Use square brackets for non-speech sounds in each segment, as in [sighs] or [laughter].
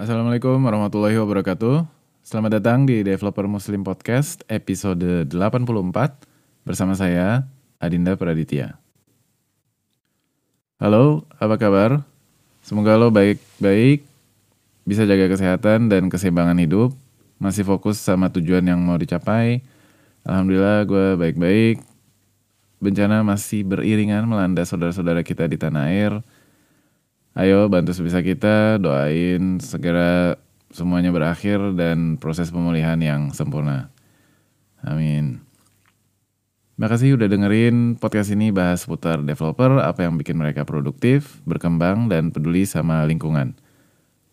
Assalamualaikum warahmatullahi wabarakatuh. Selamat datang di Developer Muslim Podcast episode 84 bersama saya Adinda Praditya. Halo, apa kabar? Semoga lo baik-baik, bisa jaga kesehatan dan keseimbangan hidup, masih fokus sama tujuan yang mau dicapai. Alhamdulillah gue baik-baik. Bencana masih beriringan melanda saudara-saudara kita di tanah air Ayo bantu sebisa kita, doain segera semuanya berakhir dan proses pemulihan yang sempurna. Amin. Makasih udah dengerin podcast ini bahas seputar developer, apa yang bikin mereka produktif, berkembang, dan peduli sama lingkungan.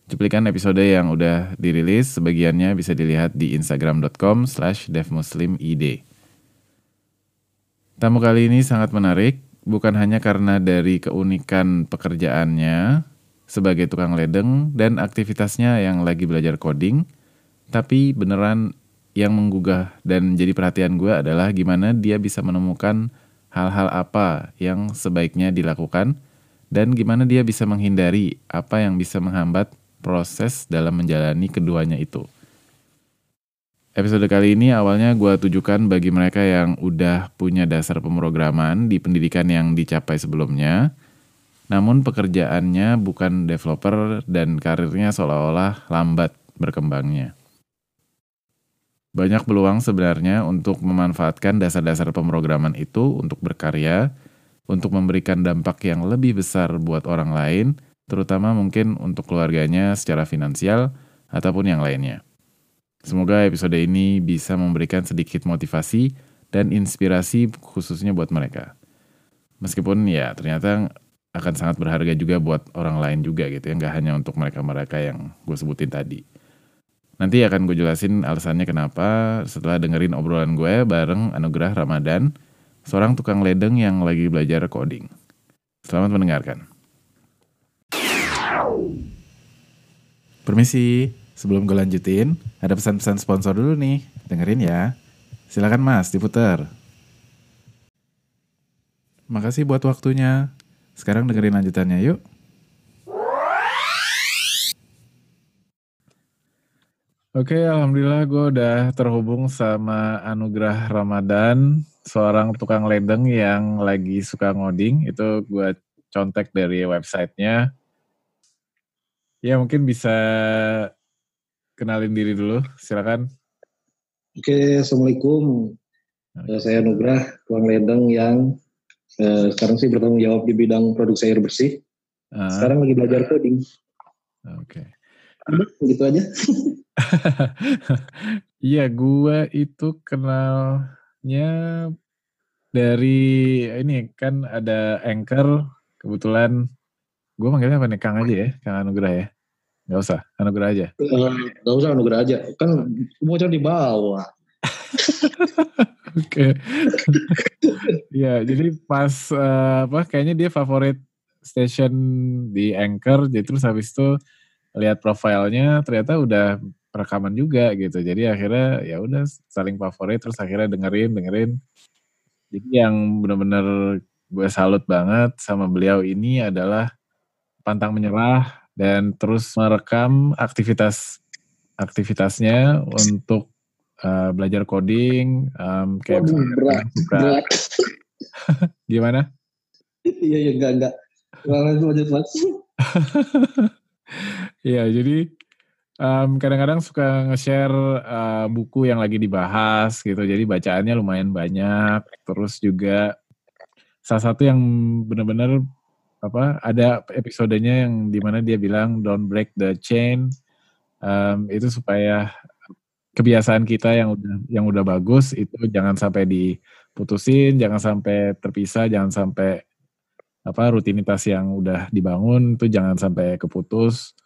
Cuplikan episode yang udah dirilis, sebagiannya bisa dilihat di instagram.com slash devmuslimid. Tamu kali ini sangat menarik, bukan hanya karena dari keunikan pekerjaannya sebagai tukang ledeng dan aktivitasnya yang lagi belajar coding, tapi beneran yang menggugah dan jadi perhatian gue adalah gimana dia bisa menemukan hal-hal apa yang sebaiknya dilakukan dan gimana dia bisa menghindari apa yang bisa menghambat proses dalam menjalani keduanya itu. Episode kali ini awalnya gue tujukan bagi mereka yang udah punya dasar pemrograman di pendidikan yang dicapai sebelumnya, namun pekerjaannya bukan developer dan karirnya seolah-olah lambat berkembangnya. Banyak peluang sebenarnya untuk memanfaatkan dasar-dasar pemrograman itu untuk berkarya, untuk memberikan dampak yang lebih besar buat orang lain, terutama mungkin untuk keluarganya secara finansial ataupun yang lainnya. Semoga episode ini bisa memberikan sedikit motivasi dan inspirasi khususnya buat mereka. Meskipun ya ternyata akan sangat berharga juga buat orang lain juga gitu ya, nggak hanya untuk mereka-mereka yang gue sebutin tadi. Nanti akan gue jelasin alasannya kenapa setelah dengerin obrolan gue bareng Anugerah Ramadan, seorang tukang ledeng yang lagi belajar coding. Selamat mendengarkan. Permisi. Sebelum gue lanjutin, ada pesan-pesan sponsor dulu nih. Dengerin ya. Silakan mas, diputar. Makasih buat waktunya. Sekarang dengerin lanjutannya yuk. Oke, alhamdulillah gue udah terhubung sama Anugerah Ramadan, seorang tukang ledeng yang lagi suka ngoding. Itu gue contek dari websitenya. Ya mungkin bisa kenalin diri dulu, silakan. Oke, Assalamualaikum. Okay. Saya Nugrah, tukang ledeng yang eh, sekarang sih bertanggung jawab di bidang produksi air bersih. Uh, sekarang lagi belajar coding. Oke. Okay. [laughs] Gitu aja. [laughs] Iya, gue itu kenalnya dari ini kan ada anchor, kebetulan gue manggilnya apa nih, Kang aja ya, Kang Anugrah ya. Gak usah, anugerah aja. Gak usah anugerah aja. Kan bocor di bawah. Oke. ya, jadi pas uh, apa kayaknya dia favorit station di Anchor, jadi terus habis itu lihat profilnya ternyata udah rekaman juga gitu. Jadi akhirnya ya udah saling favorit terus akhirnya dengerin dengerin. Jadi yang benar-benar gue salut banget sama beliau ini adalah pantang menyerah dan terus merekam aktivitas aktivitasnya untuk uh, belajar coding um, kayak oh, berat, suka berat. [laughs] gimana? Iya iya enggak enggak. Lanjut lanjut mas. [laughs] Iya jadi um, kadang-kadang suka nge-share uh, buku yang lagi dibahas gitu. Jadi bacaannya lumayan banyak. Terus juga salah satu yang benar-benar apa ada episodenya yang di mana dia bilang don't break the chain. Um, itu supaya kebiasaan kita yang udah yang udah bagus itu jangan sampai diputusin jangan sampai terpisah jangan sampai apa rutinitas yang udah dibangun itu jangan sampai keputus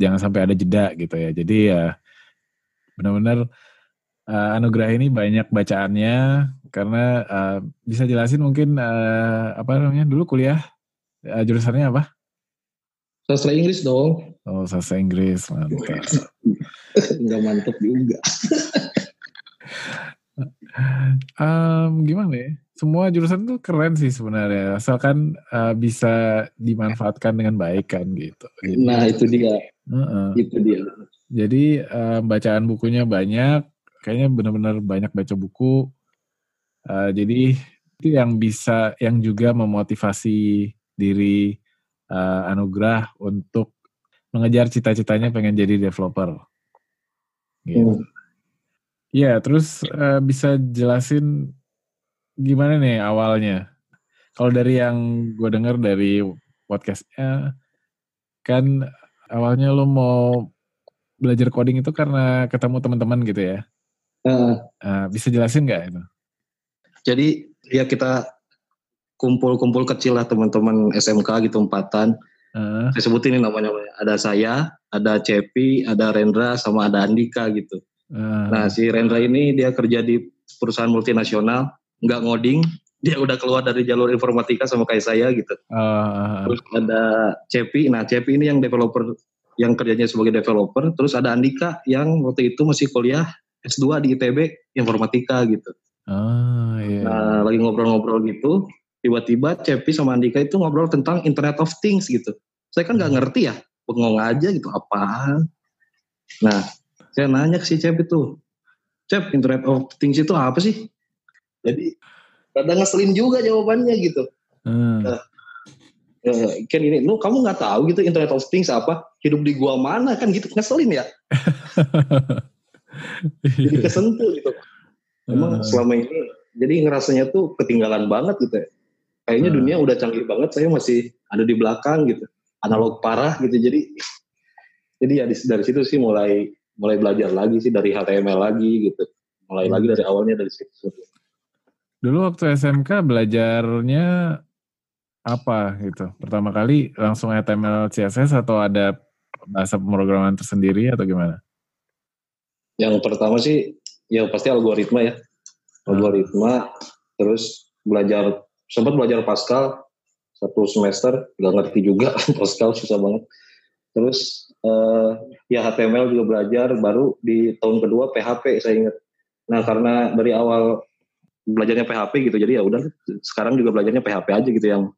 jangan sampai ada jeda gitu ya. Jadi ya benar-benar uh, anugerah ini banyak bacaannya karena uh, bisa jelasin mungkin uh, apa namanya dulu kuliah Uh, jurusannya apa? Sastra Inggris dong. Oh, sastra Inggris, mantap. [laughs] Enggak mantap juga. [laughs] um, gimana ya? semua jurusan tuh keren sih sebenarnya asalkan uh, bisa dimanfaatkan dengan baik kan gitu. Jadi, nah itu dia. Uh-uh. Itu dia. Jadi uh, bacaan bukunya banyak, kayaknya benar-benar banyak baca buku. Uh, jadi itu yang bisa, yang juga memotivasi diri uh, Anugrah untuk mengejar cita-citanya pengen jadi developer. Gitu. Hmm. Ya, terus uh, bisa jelasin gimana nih awalnya? Kalau dari yang gue dengar dari podcastnya, kan awalnya lo mau belajar coding itu karena ketemu teman-teman gitu ya? Uh, uh, bisa jelasin nggak itu? Jadi ya kita kumpul-kumpul kecil lah teman-teman SMK gitu empatan. Uh. Saya sebutin ini namanya. Ada saya, ada Cepi, ada Rendra, sama ada Andika gitu. Uh. Nah si Rendra ini dia kerja di perusahaan multinasional nggak ngoding [laughs] dia udah keluar dari jalur informatika sama kayak saya gitu. Uh, terus ada Cepi, nah Cepi ini yang developer yang kerjanya sebagai developer, terus ada Andika yang waktu itu masih kuliah S2 di ITB informatika gitu. Uh, iya. Nah lagi ngobrol-ngobrol gitu, tiba-tiba Cepi sama Andika itu ngobrol tentang Internet of Things gitu. Saya kan nggak ngerti ya, bengong aja gitu apaan. Nah saya nanya ke si Cepi tuh, Cep Internet of Things itu apa sih? Jadi kadang ngeselin juga jawabannya gitu. Hmm. Nah, ya, kan ini, lu kamu nggak tahu gitu Internet of Things apa? Hidup di gua mana kan gitu ngeselin ya. [laughs] jadi kesentuh gitu. Emang hmm. selama ini jadi ngerasanya tuh ketinggalan banget gitu ya. Kayaknya hmm. dunia udah canggih banget, saya masih ada di belakang gitu. Analog parah gitu. Jadi jadi ya dari situ sih mulai mulai belajar lagi sih dari HTML lagi gitu. Mulai hmm. lagi dari awalnya dari situ. Dulu waktu SMK belajarnya apa gitu? Pertama kali langsung HTML CSS atau ada bahasa pemrograman tersendiri atau gimana? Yang pertama sih ya pasti algoritma ya. Algoritma terus belajar sempat belajar Pascal satu semester nggak ngerti juga [laughs] Pascal susah banget. Terus uh, ya HTML juga belajar baru di tahun kedua PHP saya ingat. Nah karena dari awal belajarnya PHP gitu jadi ya udah sekarang juga belajarnya PHP aja gitu yang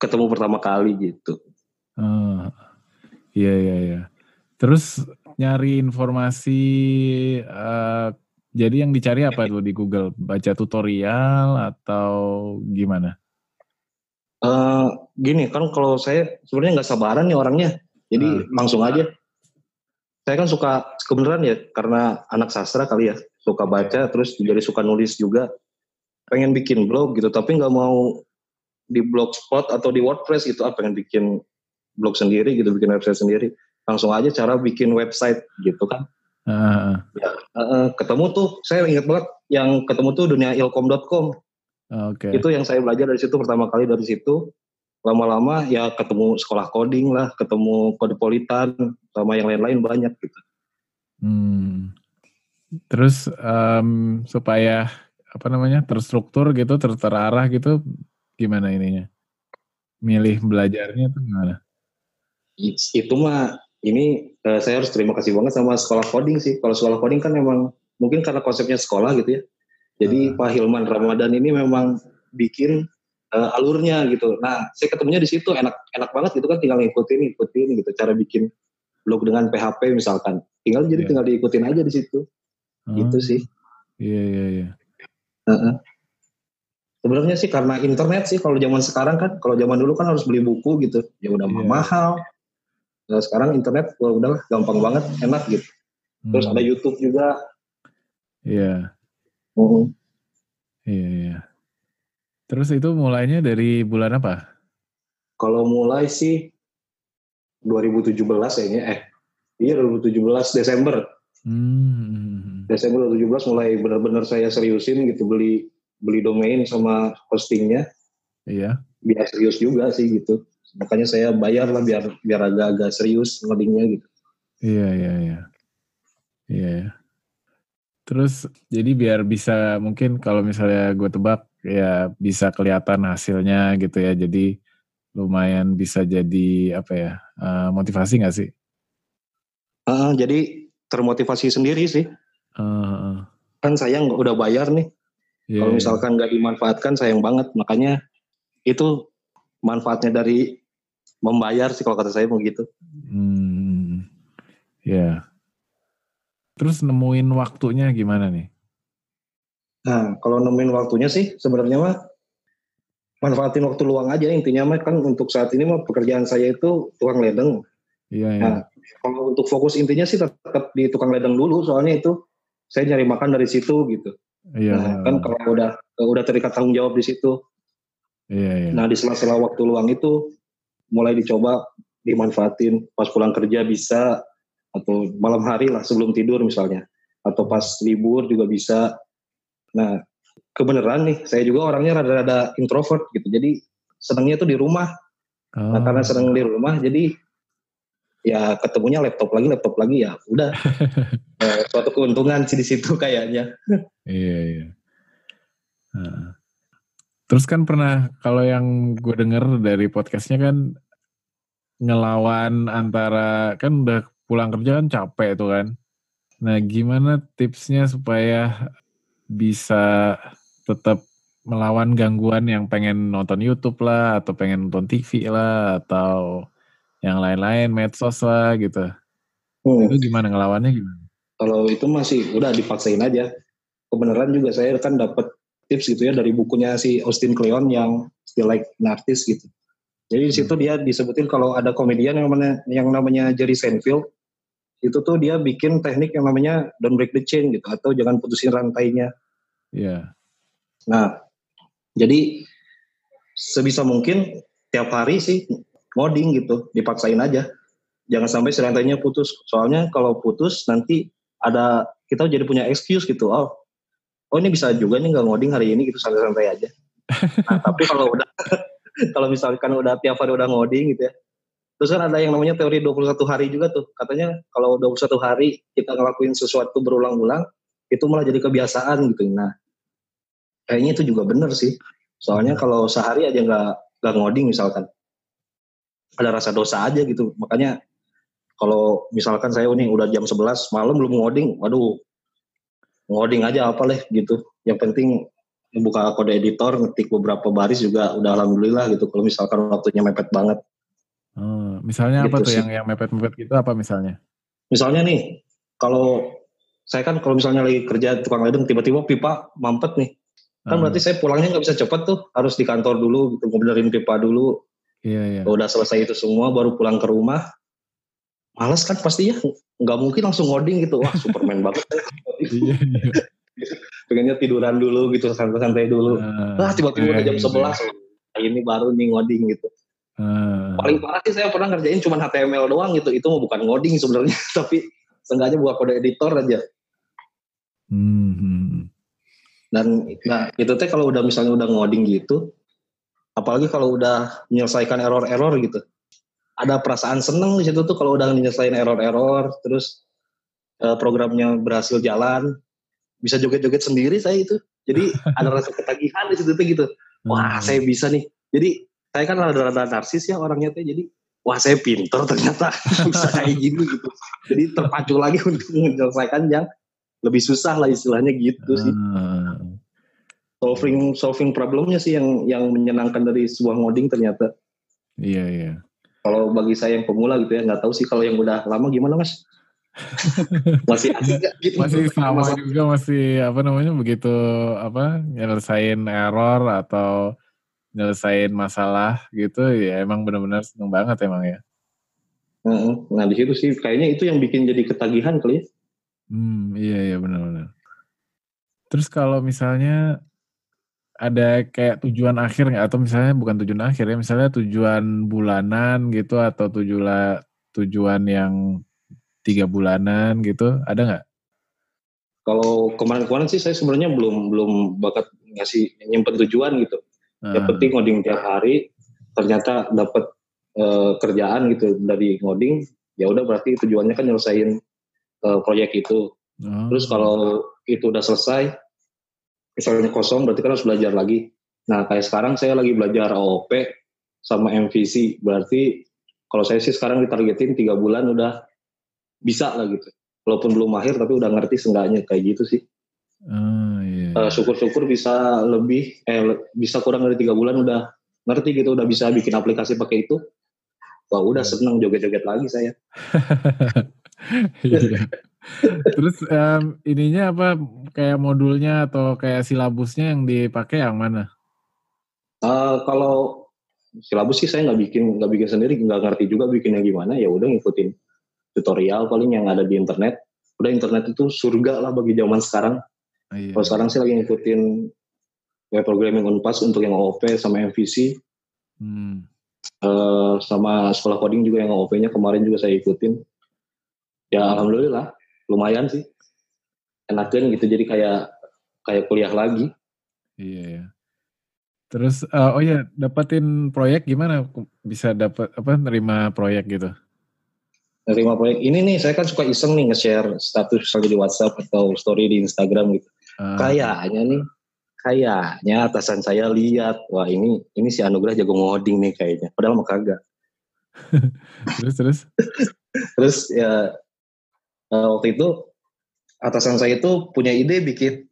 ketemu pertama kali gitu. Uh, iya iya iya. Terus nyari informasi uh, jadi yang dicari apa tuh? Di Google? Baca tutorial atau gimana? Uh, gini kan kalau saya sebenarnya nggak sabaran nih orangnya, jadi uh. langsung aja. Saya kan suka kebenaran ya karena anak sastra kali ya. Suka baca terus jadi suka nulis juga. Pengen bikin blog gitu tapi nggak mau di blogspot atau di WordPress gitu. Ah pengen bikin blog sendiri gitu bikin website sendiri. Langsung aja cara bikin website gitu kan uh. ya, uh, ketemu tuh saya ingat banget yang ketemu tuh dunia ilkom.com okay. itu yang saya belajar dari situ pertama kali dari situ lama-lama ya ketemu sekolah coding lah ketemu kode politan sama yang lain-lain banyak gitu hmm. Terus um, supaya apa namanya terstruktur gitu, ter terarah gitu, gimana ininya? Milih belajarnya tuh gimana? Itu mah ini uh, saya harus terima kasih banget sama sekolah coding sih. Kalau sekolah coding kan memang mungkin karena konsepnya sekolah gitu ya. Jadi uh. Pak Hilman Ramadan ini memang bikin uh, alurnya gitu. Nah, saya ketemunya di situ enak enak banget gitu kan tinggal ngikutin ngikutin gitu cara bikin blog dengan PHP misalkan. Tinggal jadi yeah. tinggal diikutin aja di situ. Gitu sih. Iya iya iya. Uh-uh. Sebenarnya sih karena internet sih kalau zaman sekarang kan kalau zaman dulu kan harus beli buku gitu ya udah yeah. mahal. Nah, sekarang internet wah udah gampang banget enak gitu. Terus hmm. ada YouTube juga. Iya. Yeah. Uh-huh. Iya iya. Terus itu mulainya dari bulan apa? Kalau mulai sih 2017 kayaknya eh iya 2017 Desember. Hmm. Desember 2017 mulai benar-benar saya seriusin gitu beli beli domain sama hostingnya. Iya. Biar serius juga sih gitu. Makanya saya bayar lah biar biar agak-agak serius ngodingnya gitu. Iya iya iya. Iya. iya. Terus jadi biar bisa mungkin kalau misalnya gue tebak ya bisa kelihatan hasilnya gitu ya. Jadi lumayan bisa jadi apa ya uh, motivasi nggak sih? Uh, jadi termotivasi sendiri sih. Uh. Kan saya udah bayar nih. Yeah, Kalau iya. misalkan nggak dimanfaatkan sayang banget. Makanya itu manfaatnya dari membayar sih kalau kata saya begitu. Hmm, ya. Yeah. Terus nemuin waktunya gimana nih? Nah, kalau nemuin waktunya sih sebenarnya mah manfaatin waktu luang aja intinya mah kan untuk saat ini mah pekerjaan saya itu tukang ledeng. Iya, iya. Nah, kalau untuk fokus intinya sih tetap di tukang ledeng dulu soalnya itu saya nyari makan dari situ gitu. Iya. Nah, kan kalau udah udah terikat tanggung jawab di situ. Iya, iya. Nah, di sela-sela waktu luang itu mulai dicoba dimanfaatin pas pulang kerja bisa atau malam hari lah sebelum tidur misalnya atau pas libur juga bisa. Nah, kebenaran nih saya juga orangnya rada-rada introvert gitu. Jadi senangnya tuh di rumah. Oh. Nah, karena senang di rumah jadi ya ketemunya laptop lagi laptop lagi ya udah [laughs] eh, suatu keuntungan sih di situ kayaknya iya iya nah. Terus kan pernah kalau yang gue denger dari podcastnya kan ngelawan antara kan udah pulang kerja kan capek tuh kan nah gimana tipsnya supaya bisa tetap melawan gangguan yang pengen nonton YouTube lah atau pengen nonton TV lah atau yang lain-lain medsos lah gitu. Hmm. Itu gimana ngelawannya gimana? Kalau itu masih udah dipaksain aja. Kebenaran juga saya kan dapat tips gitu ya dari bukunya si Austin Kleon yang Still Like an Artist gitu. Jadi di situ hmm. dia disebutin kalau ada komedian yang namanya yang namanya Jerry Seinfeld itu tuh dia bikin teknik yang namanya don't break the chain gitu atau jangan putusin rantainya. Iya. Yeah. Nah, jadi sebisa mungkin tiap hari sih ngoding gitu dipaksain aja jangan sampai serantainya putus soalnya kalau putus nanti ada kita jadi punya excuse gitu oh oh ini bisa juga nih nggak ngoding hari ini gitu santai-santai aja. Nah, [laughs] tapi kalau udah [laughs] kalau misalkan udah tiap hari udah ngoding gitu ya. Terus kan ada yang namanya teori 21 hari juga tuh. Katanya kalau 21 hari kita ngelakuin sesuatu berulang-ulang itu malah jadi kebiasaan gitu nah kayaknya itu juga bener sih. Soalnya kalau sehari aja nggak nggak ngoding misalkan ada rasa dosa aja gitu. Makanya kalau misalkan saya nih udah jam 11 malam belum ngoding waduh ngoding aja apa leh gitu yang penting buka kode editor ngetik beberapa baris juga udah alhamdulillah gitu kalau misalkan waktunya mepet banget hmm, misalnya gitu apa tuh sih. yang yang mepet-mepet gitu apa misalnya misalnya nih kalau saya kan kalau misalnya lagi kerja tukang ledeng tiba-tiba pipa mampet nih kan hmm. berarti saya pulangnya nggak bisa cepet tuh harus di kantor dulu gitu ngebenerin pipa dulu Iya, iya. Udah selesai itu semua baru pulang ke rumah. Males kan pasti ya, nggak mungkin langsung ngoding gitu. Wah, Superman banget. [laughs] iya, iya. Pengennya tiduran dulu gitu, santai-santai dulu. Uh, ah, tiba-tiba udah jam iya, 11. Iya. Nah, ini baru nih ngoding gitu. Uh, Paling parah sih saya pernah ngerjain cuma HTML doang gitu. Itu mau bukan ngoding sebenarnya, [laughs] tapi seenggaknya buat kode editor aja. Hmm. hmm. Dan nah itu teh kalau udah misalnya udah ngoding gitu, apalagi kalau udah menyelesaikan error-error gitu ada perasaan seneng di situ tuh kalau udah menyelesaikan error-error terus uh, programnya berhasil jalan bisa joget-joget sendiri saya itu. Jadi [laughs] ada rasa ketagihan di situ tuh gitu. Wah hmm. saya bisa nih. Jadi saya kan rada-rada narsis ya orangnya tuh jadi wah saya pinter ternyata. [laughs] Bisa kayak [laughs] gini gitu. Jadi terpacu lagi untuk menyelesaikan yang lebih susah lah istilahnya gitu sih. Hmm. Solving solving problemnya sih yang yang menyenangkan dari sebuah ngoding ternyata. Iya iya. Kalau bagi saya yang pemula gitu ya nggak tahu sih kalau yang udah lama gimana mas? [laughs] masih asik gak gitu? Masih sama Masa... juga masih apa namanya begitu apa nyelesain error atau nyelesain masalah gitu ya emang benar-benar seneng banget emang ya. Nah di situ sih kayaknya itu yang bikin jadi ketagihan kali ya. Hmm iya iya benar-benar. Terus kalau misalnya ada kayak tujuan akhir nggak atau misalnya bukan tujuan akhir ya misalnya tujuan bulanan gitu atau tujuan tujuan yang tiga bulanan gitu ada nggak? Kalau kemarin-kemarin sih saya sebenarnya belum belum bakat ngasih nyimpen tujuan gitu. Hmm. Yang penting ngoding tiap hari ternyata dapat e, kerjaan gitu dari ngoding ya udah berarti tujuannya kan nyelesain e, proyek itu. Hmm. Terus kalau itu udah selesai misalnya kosong berarti kan harus belajar lagi. Nah kayak sekarang saya lagi belajar OOP sama MVC berarti kalau saya sih sekarang ditargetin tiga bulan udah bisa lah gitu. Walaupun belum mahir tapi udah ngerti seenggaknya kayak gitu sih. Oh, iya. Uh, syukur-syukur bisa lebih, eh bisa kurang dari tiga bulan udah ngerti gitu, udah bisa bikin aplikasi pakai itu. Wah udah iya. seneng joget-joget lagi saya. [laughs] Terus um, ininya apa kayak modulnya atau kayak silabusnya yang dipakai yang mana? Uh, kalau silabus sih saya nggak bikin nggak bikin sendiri nggak ngerti juga bikinnya gimana ya udah ngikutin tutorial paling yang ada di internet udah internet itu surga lah bagi zaman sekarang oh, iya. kalau sekarang sih lagi ngikutin web programming unpas untuk yang OOP sama MVC hmm. uh, sama sekolah coding juga yang OOP-nya kemarin juga saya ikutin ya alhamdulillah lumayan sih enakin gitu jadi kayak kayak kuliah lagi iya ya. terus uh, oh ya dapatin proyek gimana bisa dapat apa nerima proyek gitu nerima proyek ini nih saya kan suka iseng nih nge-share status misalnya di WhatsApp atau story di Instagram gitu. Uh. Kayaknya nih kayaknya atasan saya lihat wah ini ini si Anugrah jago ngoding nih kayaknya padahal mah kagak. [laughs] terus terus [laughs] terus ya uh, waktu itu atasan saya itu punya ide bikin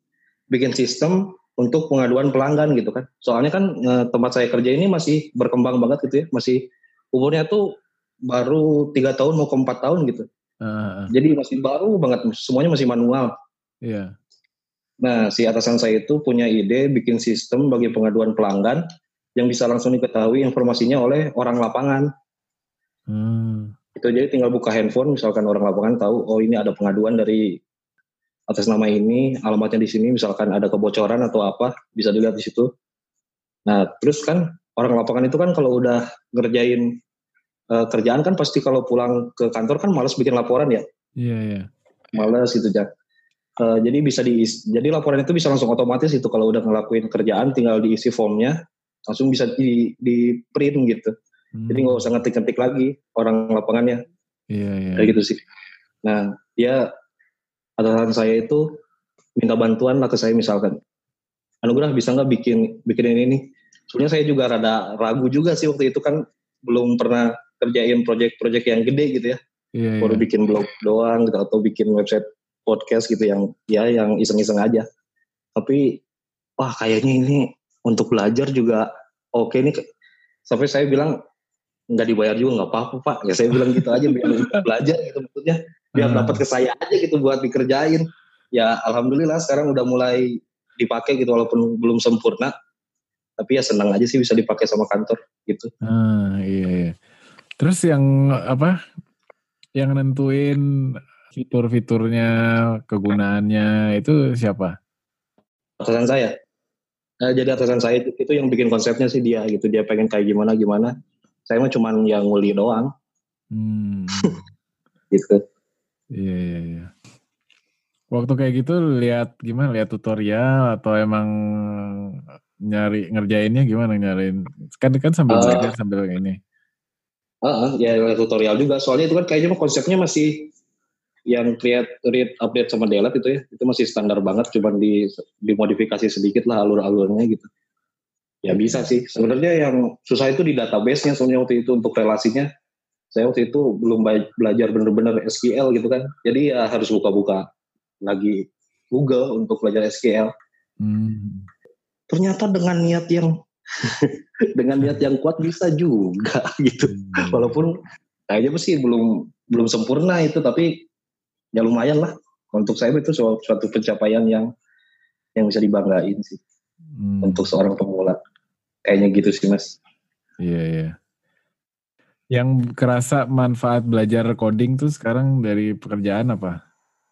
bikin sistem untuk pengaduan pelanggan gitu kan. Soalnya kan uh, tempat saya kerja ini masih berkembang banget gitu ya, masih umurnya tuh baru tiga tahun mau ke empat tahun gitu. Uh, Jadi masih baru banget, semuanya masih manual. Iya. Yeah. Nah, si atasan saya itu punya ide bikin sistem bagi pengaduan pelanggan yang bisa langsung diketahui informasinya oleh orang lapangan. Hmm. Itu jadi tinggal buka handphone, misalkan orang lapangan tahu, oh ini ada pengaduan dari atas nama ini, alamatnya di sini, misalkan ada kebocoran atau apa, bisa dilihat di situ. Nah, terus kan orang lapangan itu kan kalau udah ngerjain uh, kerjaan kan pasti kalau pulang ke kantor kan malas bikin laporan ya. Iya, yeah, iya. Yeah. Malas gitu, Jack. Uh, jadi bisa diisi, jadi laporan itu bisa langsung otomatis itu kalau udah ngelakuin kerjaan tinggal diisi formnya langsung bisa di, di print gitu. Hmm. Jadi nggak usah ngetik-ngetik lagi orang lapangannya. Iya, yeah, iya. Yeah. Kayak gitu sih. Nah, ya atasan saya itu minta bantuan lah ke saya misalkan. Anugerah bisa nggak bikin bikin ini nih? Sebenarnya saya juga rada ragu juga sih waktu itu kan belum pernah kerjain project-project yang gede gitu ya. Yeah, Baru yeah. bikin blog doang gitu atau bikin website podcast gitu yang ya yang iseng-iseng aja. Tapi wah kayaknya ini untuk belajar juga oke okay nih. Sampai saya bilang nggak dibayar juga nggak apa-apa pak. Ya saya bilang gitu aja biar [laughs] belajar gitu maksudnya biar hmm. dapat ke saya aja gitu buat dikerjain. Ya alhamdulillah sekarang udah mulai dipakai gitu walaupun belum sempurna. Tapi ya senang aja sih bisa dipakai sama kantor gitu. Ah iya. iya. Terus yang apa? Yang nentuin fitur-fiturnya, kegunaannya itu siapa? Atasan saya. Nah, jadi atasan saya itu, itu yang bikin konsepnya sih dia gitu. Dia pengen kayak gimana gimana. Saya mah cuman yang nguli doang. Hmm. [laughs] gitu. Iya iya iya. Waktu kayak gitu lihat gimana? Lihat tutorial atau emang nyari ngerjainnya gimana nyariin? Kan kan sambil uh, belajar sambil ini. Uh, ya tutorial juga. Soalnya itu kan kayaknya konsepnya masih yang create, read, update sama delete itu ya. Itu masih standar banget, cuman di dimodifikasi sedikit lah alur-alurnya gitu. Ya bisa sih. Sebenarnya yang susah itu di database-nya soalnya waktu itu untuk relasinya. Saya waktu itu belum belajar bener-bener SQL gitu kan. Jadi ya harus buka-buka lagi Google untuk belajar SQL. Hmm. Ternyata dengan niat yang [laughs] dengan niat yang kuat bisa juga [laughs] gitu. Hmm. Walaupun kayaknya sih belum belum sempurna itu tapi ya lumayan lah untuk saya itu suatu pencapaian yang yang bisa dibanggain sih hmm. untuk seorang pemula. Kayaknya gitu sih mas. Iya iya. Yang kerasa manfaat belajar coding tuh sekarang dari pekerjaan apa?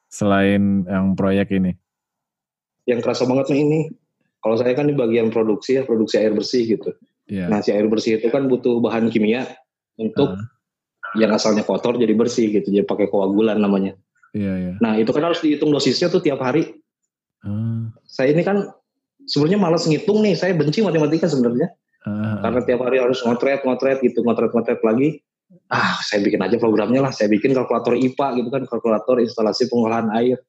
Selain yang proyek ini? Yang kerasa banget nih ini kalau saya kan di bagian produksi ya, produksi air bersih gitu. Yeah. Nah, si air bersih itu kan butuh bahan kimia untuk uh. yang asalnya kotor jadi bersih gitu. Jadi pakai koagulan namanya. Yeah, yeah. Nah, itu kan harus dihitung dosisnya tuh tiap hari. Uh. Saya ini kan sebenarnya malas ngitung nih. Saya benci matematika sebenarnya. Uh. Karena tiap hari harus ngotret, ngotret gitu, ngotret, ngotret lagi. Ah, saya bikin aja programnya lah. Saya bikin kalkulator IPA gitu kan, kalkulator instalasi pengolahan air.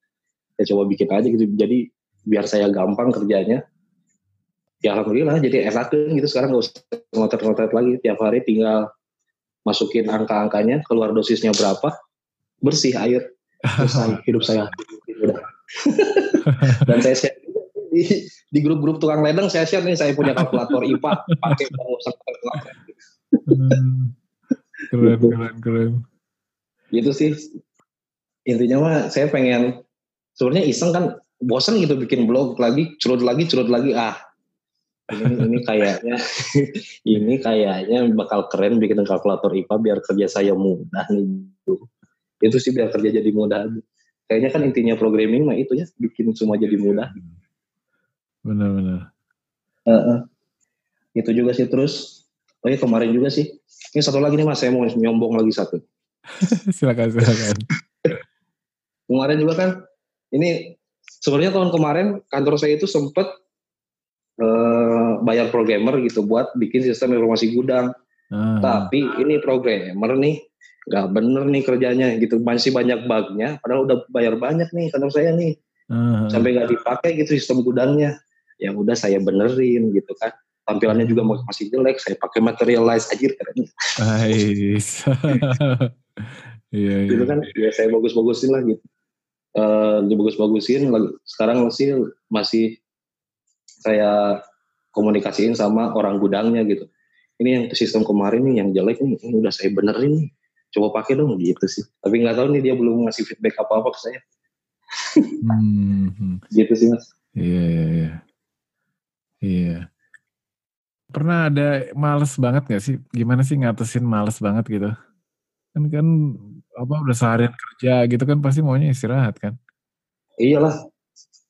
Saya coba bikin aja gitu. Jadi biar saya gampang kerjanya ya alhamdulillah jadi enak gitu sekarang nggak usah ngotot-ngotot lagi tiap hari tinggal masukin angka-angkanya keluar dosisnya berapa bersih air selesai hidup saya [laughs] dan saya di di grup-grup tukang ledeng saya share nih saya punya kalkulator [laughs] IPA pakai kalkulator. Hmm. keren gitu. keren keren. Gitu sih intinya mah saya pengen sebenarnya iseng kan bosan gitu bikin blog lagi curut lagi curut lagi ah ini ini kayaknya [laughs] ini kayaknya bakal keren bikin kalkulator IPA biar kerja saya mudah nih gitu. itu sih biar kerja jadi mudah kayaknya kan intinya programming mah itu ya bikin semua jadi mudah benar-benar uh -uh. itu juga sih terus oh ya kemarin juga sih ini satu lagi nih mas saya mau nyombong lagi satu [laughs] silakan silakan [laughs] kemarin juga kan ini sebenarnya tahun kemarin kantor saya itu sempat uh, eh, bayar programmer gitu buat bikin sistem informasi gudang. Hmm. Tapi ini programmer nih nggak bener nih kerjanya gitu masih banyak bugnya padahal udah bayar banyak nih kantor saya nih hmm. sampai nggak dipakai gitu sistem gudangnya ya udah saya benerin gitu kan. Tampilannya juga masih jelek saya pakai materialize aja keren. Nice. [laughs] iya, gitu iya. kan ya saya bagus-bagusin lah gitu. Uh, dibagus-bagusin sekarang masih masih saya komunikasiin sama orang gudangnya gitu. Ini yang sistem kemarin nih yang jelek nih ini udah saya benerin nih. Coba pakai dong gitu sih. Tapi nggak tahu nih dia belum ngasih feedback apa apa ke saya. Hmm. gitu sih mas. Iya iya iya iya. Pernah ada males banget gak sih? Gimana sih ngatasin males banget gitu? Kan kan apa udah seharian kerja gitu kan pasti maunya istirahat kan? Iyalah.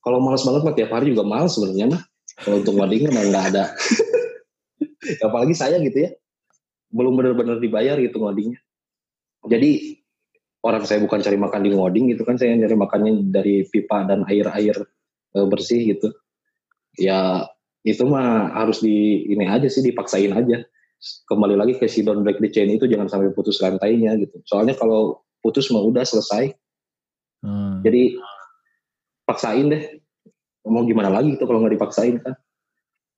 Kalau malas banget mah tiap hari juga malas sebenarnya mah. Kalau untuk ngoding mah nggak ada. [laughs] Apalagi saya gitu ya. Belum benar-benar dibayar gitu ngodingnya. Jadi orang saya bukan cari makan di ngoding gitu kan saya cari makannya dari pipa dan air-air e, bersih gitu. Ya itu mah harus di ini aja sih dipaksain aja kembali lagi ke si don't break the chain itu jangan sampai putus rantainya gitu. Soalnya kalau putus mah udah selesai. Hmm. Jadi paksain deh. Mau gimana lagi itu kalau nggak dipaksain kan?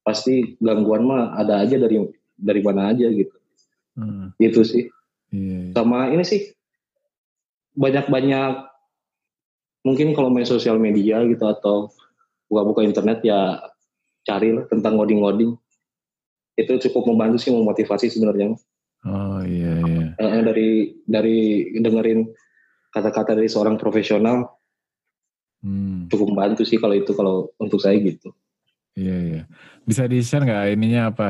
Pasti gangguan mah ada aja dari dari mana aja gitu. Hmm. Itu sih. Yeah, yeah. Sama ini sih banyak-banyak mungkin kalau main sosial media gitu atau buka-buka internet ya carilah tentang ngoding-ngoding itu cukup membantu sih memotivasi sebenarnya. Oh iya iya. Uh, dari dari dengerin kata-kata dari seorang profesional hmm. cukup membantu sih kalau itu kalau untuk saya gitu. Iya iya. Bisa di share nggak ininya apa?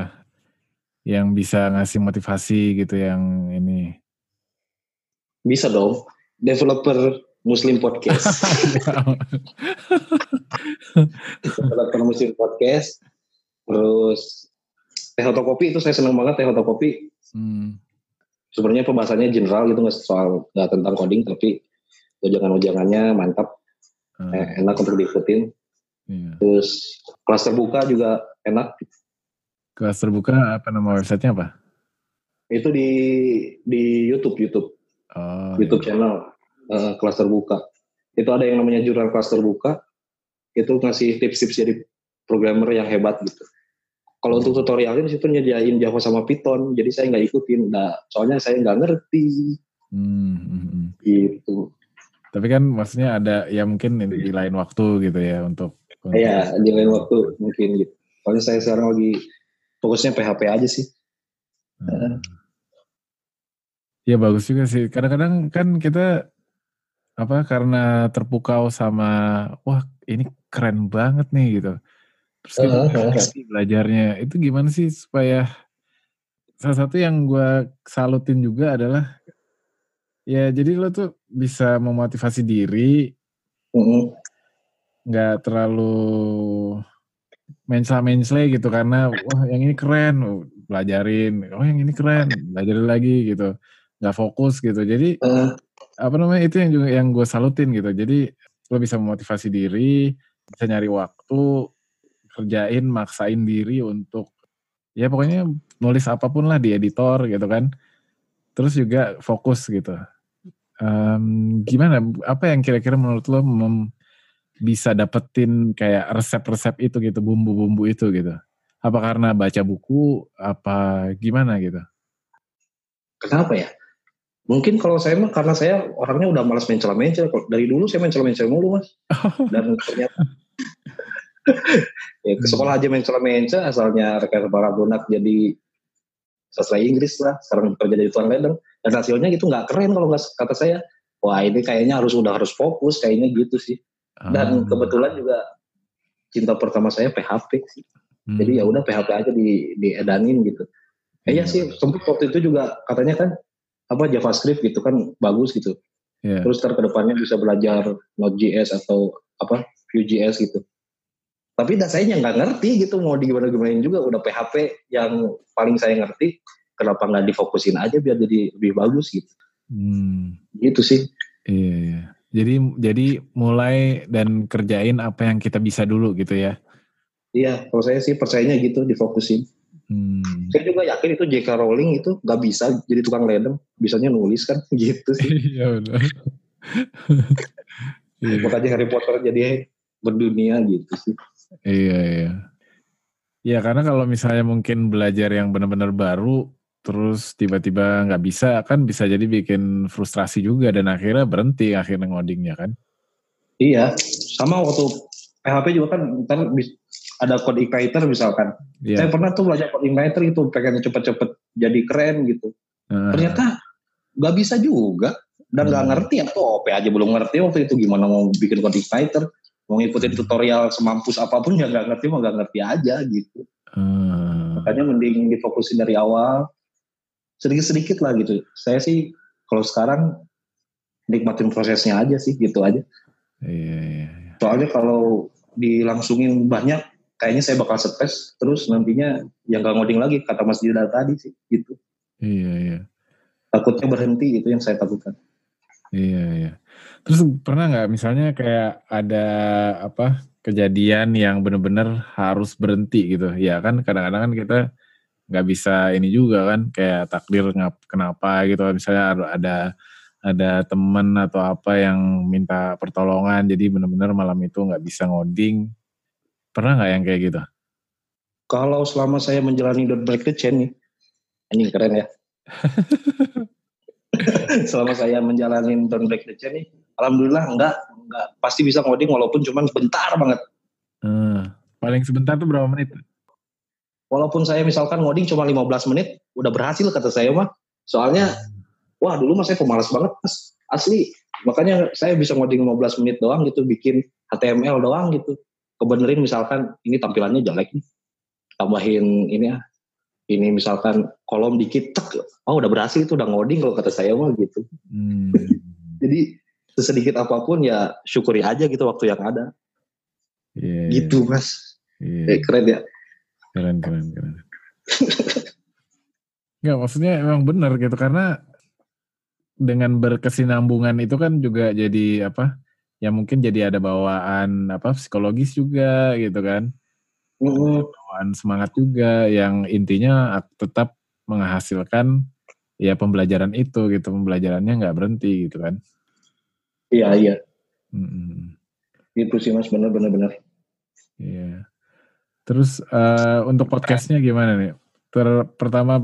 Yang bisa ngasih motivasi gitu yang ini? Bisa dong. Developer Muslim Podcast. [laughs] Developer Muslim Podcast. Terus teh kopi itu saya senang banget teh kopi. Hmm. Sebenarnya pembahasannya general gitu nggak soal nggak tentang coding tapi ujangan-ujangannya mantap, hmm. eh, enak untuk diikutin. Yeah. Terus kelas terbuka juga enak. Kelas terbuka apa nama websitenya apa? Itu di di YouTube YouTube oh, YouTube iya. channel uh, kelas terbuka. Itu ada yang namanya jurnal kelas terbuka. Itu ngasih tips-tips jadi programmer yang hebat gitu kalau untuk tutorialnya di situ nyediain Java sama Python jadi saya nggak ikutin nah soalnya saya nggak ngerti hmm, hmm, hmm. gitu tapi kan maksudnya ada ya mungkin di lain waktu gitu ya untuk Iya, di lain waktu mungkin gitu. Soalnya saya sekarang lagi fokusnya PHP aja sih. Hmm. Ya bagus juga sih. Kadang-kadang kan kita apa karena terpukau sama wah ini keren banget nih gitu. Terus uh, uh, belajarnya? Itu gimana sih supaya salah satu yang gue salutin juga adalah ya jadi lo tuh bisa memotivasi diri nggak uh, terlalu mensla-mensle gitu karena wah yang ini keren oh, belajarin oh yang ini keren belajarin lagi gitu. Nggak fokus gitu. Jadi uh. Apa namanya itu yang juga yang gue salutin gitu. Jadi lo bisa memotivasi diri bisa nyari waktu kerjain maksain diri untuk ya pokoknya nulis apa pun lah di editor gitu kan. Terus juga fokus gitu. Um, gimana? Apa yang kira-kira menurut lo mem, bisa dapetin kayak resep-resep itu gitu bumbu-bumbu itu gitu? Apa karena baca buku apa gimana gitu? Kenapa ya mungkin kalau saya mah karena saya orangnya udah malas mencela-mencela. Dari dulu saya mencela-mencela mulu mas. [laughs] Dan ternyata [laughs] ya, ke sekolah aja mencela-mencela asalnya rekan para bonak jadi sastra Inggris lah sekarang kerja jadi tuan ledeng. Dan hasilnya gitu nggak keren kalau nggak kata saya. Wah ini kayaknya harus udah harus fokus kayaknya gitu sih. Dan hmm. kebetulan juga cinta pertama saya PHP sih. Hmm. jadi ya udah PHP aja di diedanin gitu. Eh, iya sih sempat waktu itu juga katanya kan apa JavaScript gitu kan bagus gitu. Yeah. terus ntar ke depannya bisa belajar Node.js atau apa Vue.js gitu. Tapi dah saya nggak ngerti gitu mau gimana gimanain juga. Udah PHP yang paling saya ngerti kenapa nggak difokusin aja biar jadi lebih bagus gitu. Hmm. gitu sih. Iya, iya. Jadi jadi mulai dan kerjain apa yang kita bisa dulu gitu ya. Iya kalau saya sih percayanya gitu difokusin hmm. saya juga yakin itu J.K. Rowling itu nggak bisa jadi tukang ledeng bisanya nulis kan [laughs] gitu sih iya benar [laughs] makanya Harry Potter jadi berdunia gitu sih Iya iya. Ya karena kalau misalnya mungkin belajar yang benar-benar baru terus tiba-tiba nggak bisa kan bisa jadi bikin frustrasi juga dan akhirnya berhenti akhirnya ngodingnya kan. Iya, sama waktu PHP juga kan ntar ada code igniter misalkan. Iya. Saya pernah tuh belajar code igniter itu pengen cepet-cepet jadi keren gitu. Uh. Ternyata nggak bisa juga dan nggak uh. ngerti atau OP aja belum ngerti waktu itu gimana mau bikin code igniter mau ngikutin tutorial semampus apa pun ya nggak ngerti mau nggak ngerti aja gitu hmm. makanya mending difokusin dari awal sedikit-sedikit lah gitu saya sih kalau sekarang nikmatin prosesnya aja sih gitu aja iya, iya, iya. soalnya kalau dilangsungin banyak kayaknya saya bakal stres terus nantinya yang gak ngoding lagi kata Mas Dida tadi sih gitu. Iya iya. Takutnya berhenti itu yang saya takutkan. Iya iya. Terus pernah nggak misalnya kayak ada apa kejadian yang benar-benar harus berhenti gitu? Ya kan kadang-kadang kan kita nggak bisa ini juga kan kayak takdir ngap kenapa gitu. Misalnya ada ada teman atau apa yang minta pertolongan jadi benar-benar malam itu nggak bisa ngoding pernah nggak yang kayak gitu? Kalau selama saya menjalani Don't Break the Chain nih, ini keren ya. [laughs] selama saya menjalani Don't Break the Chain nih, alhamdulillah enggak enggak pasti bisa ngoding walaupun cuma sebentar banget hmm. paling sebentar tuh berapa menit walaupun saya misalkan ngoding cuma 15 menit udah berhasil kata saya mah soalnya wah dulu mas saya pemalas banget mas asli makanya saya bisa ngoding 15 menit doang gitu bikin HTML doang gitu kebenerin misalkan ini tampilannya jelek nih tambahin ini ya ini misalkan kolom dikit tek oh udah berhasil itu udah ngoding kalau kata saya mah gitu hmm. [laughs] jadi sesedikit apa pun ya syukuri aja gitu waktu yang ada. Yeah, gitu mas. Yeah. Eh, keren ya. Keren keren keren. [laughs] Enggak maksudnya emang benar gitu karena dengan berkesinambungan itu kan juga jadi apa? Ya mungkin jadi ada bawaan apa psikologis juga gitu kan. Mm Bawaan semangat juga yang intinya tetap menghasilkan ya pembelajaran itu gitu pembelajarannya nggak berhenti gitu kan. Iya iya. Hmm. Itu sih mas benar benar benar. Iya. Terus uh, untuk podcastnya gimana nih? Ter pertama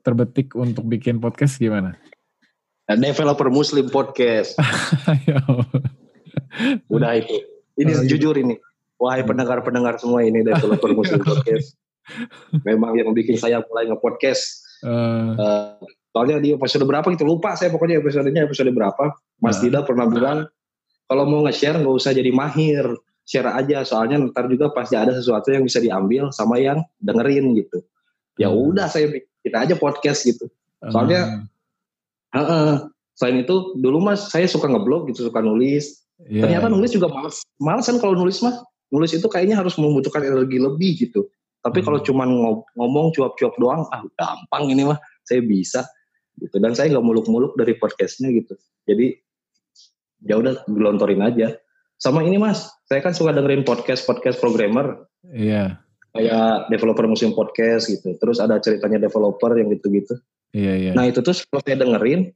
terbetik untuk bikin podcast gimana? Developer Muslim Podcast. [laughs] Udah itu. Ini oh, jujur ini. Wahai pendengar-pendengar semua ini Developer Muslim Podcast. [laughs] Memang yang bikin saya mulai nge-podcast. Uh, uh, soalnya di episode berapa gitu lupa saya pokoknya episodenya episode berapa Mas nah. pernah bilang kalau mau nge-share nggak usah jadi mahir share aja soalnya ntar juga pasti ada sesuatu yang bisa diambil sama yang dengerin gitu ya hmm. udah saya kita aja podcast gitu soalnya hmm. Uh, uh, selain itu dulu mas saya suka ngeblog gitu suka nulis. Yeah. ternyata nulis juga males males kan kalau nulis mah nulis itu kayaknya harus membutuhkan energi lebih gitu. Tapi hmm. kalau cuma ngomong cuap-cuap doang ah gampang ini mah saya bisa gitu. Dan saya nggak muluk-muluk dari podcastnya gitu. Jadi ya udah gelontorin aja. Sama ini mas saya kan suka dengerin podcast podcast programmer. Iya. Kayak developer museum podcast gitu. Terus ada ceritanya developer yang gitu-gitu iya iya. Nah itu tuh kalau saya dengerin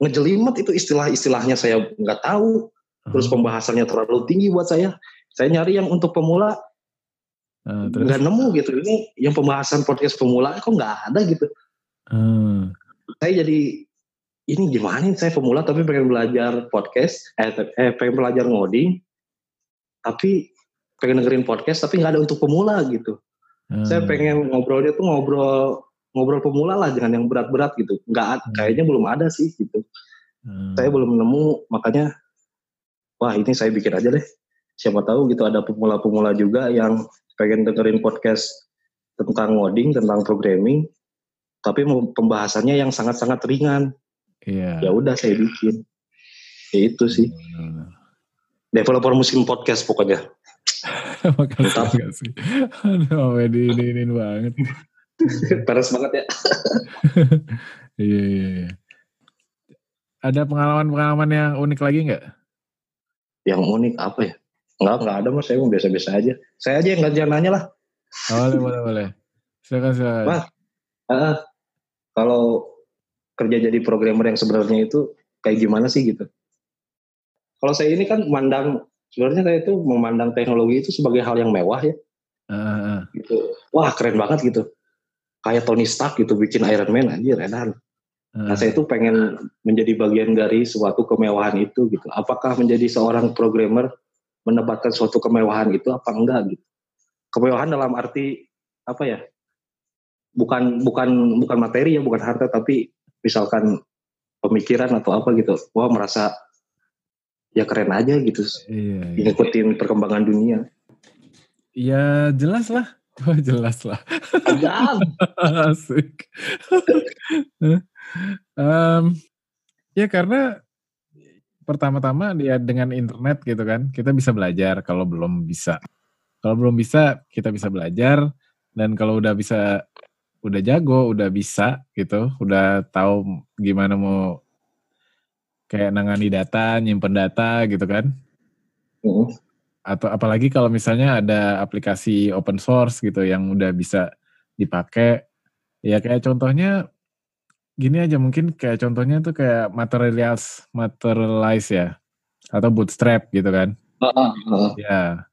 ngejelimet itu istilah-istilahnya saya nggak tahu. Terus uh pembahasannya terlalu tinggi buat saya. Saya nyari yang untuk pemula uh, nggak nemu gitu. Ini yang pembahasan podcast pemula kok nggak ada gitu. Uh saya jadi ini gimana nih saya pemula tapi pengen belajar podcast eh, eh pengen belajar ngoding tapi pengen dengerin podcast tapi nggak ada untuk pemula gitu. Hmm. Saya pengen ngobrolnya tuh ngobrol ngobrol pemula lah jangan yang berat-berat gitu. Nggak hmm. kayaknya belum ada sih gitu. Hmm. Saya belum nemu makanya wah ini saya bikin aja deh. Siapa tahu gitu ada pemula-pemula juga yang pengen dengerin podcast tentang ngoding, tentang programming, tapi pembahasannya yang sangat-sangat ringan. Iya. Ya udah saya bikin. Ya itu sih. Hmm. Developer musim podcast pokoknya. [laughs] Makasih, makasih. Aduh, ini, ini, ini banget. [laughs] Peres banget ya. [laughs] iya, iya, iya. Ada pengalaman-pengalaman yang unik lagi nggak? Yang unik apa ya? Enggak, enggak ada mas. Saya biasa-biasa aja. Saya aja yang jangan nanya lah. boleh, boleh, boleh. Silakan, silakan. Mas, uh, kalau kerja jadi programmer yang sebenarnya itu kayak gimana sih gitu? Kalau saya ini kan memandang sebenarnya saya itu memandang teknologi itu sebagai hal yang mewah ya. Uh, gitu. Wah keren banget gitu. Kayak Tony Stark gitu bikin Iron Man aja edan. Nah saya itu pengen menjadi bagian dari suatu kemewahan itu gitu. Apakah menjadi seorang programmer mendapatkan suatu kemewahan itu apa enggak gitu? Kemewahan dalam arti apa ya? Bukan bukan bukan materi ya, bukan harta, tapi misalkan pemikiran atau apa gitu. Wah merasa ya keren aja gitu. Iya, iya. Ngikutin perkembangan dunia. Ya jelas lah. Wah jelas lah. [laughs] Asik. um, ya karena pertama-tama dia dengan internet gitu kan, kita bisa belajar kalau belum bisa. Kalau belum bisa, kita bisa belajar. Dan kalau udah bisa, udah jago, udah bisa gitu, udah tahu gimana mau kayak nangani data, nyimpen data gitu kan. Uh. Atau apalagi kalau misalnya ada aplikasi open source gitu yang udah bisa dipakai. Ya kayak contohnya gini aja mungkin kayak contohnya tuh kayak materials materialize ya atau bootstrap gitu kan. Uh, uh, uh. Ya.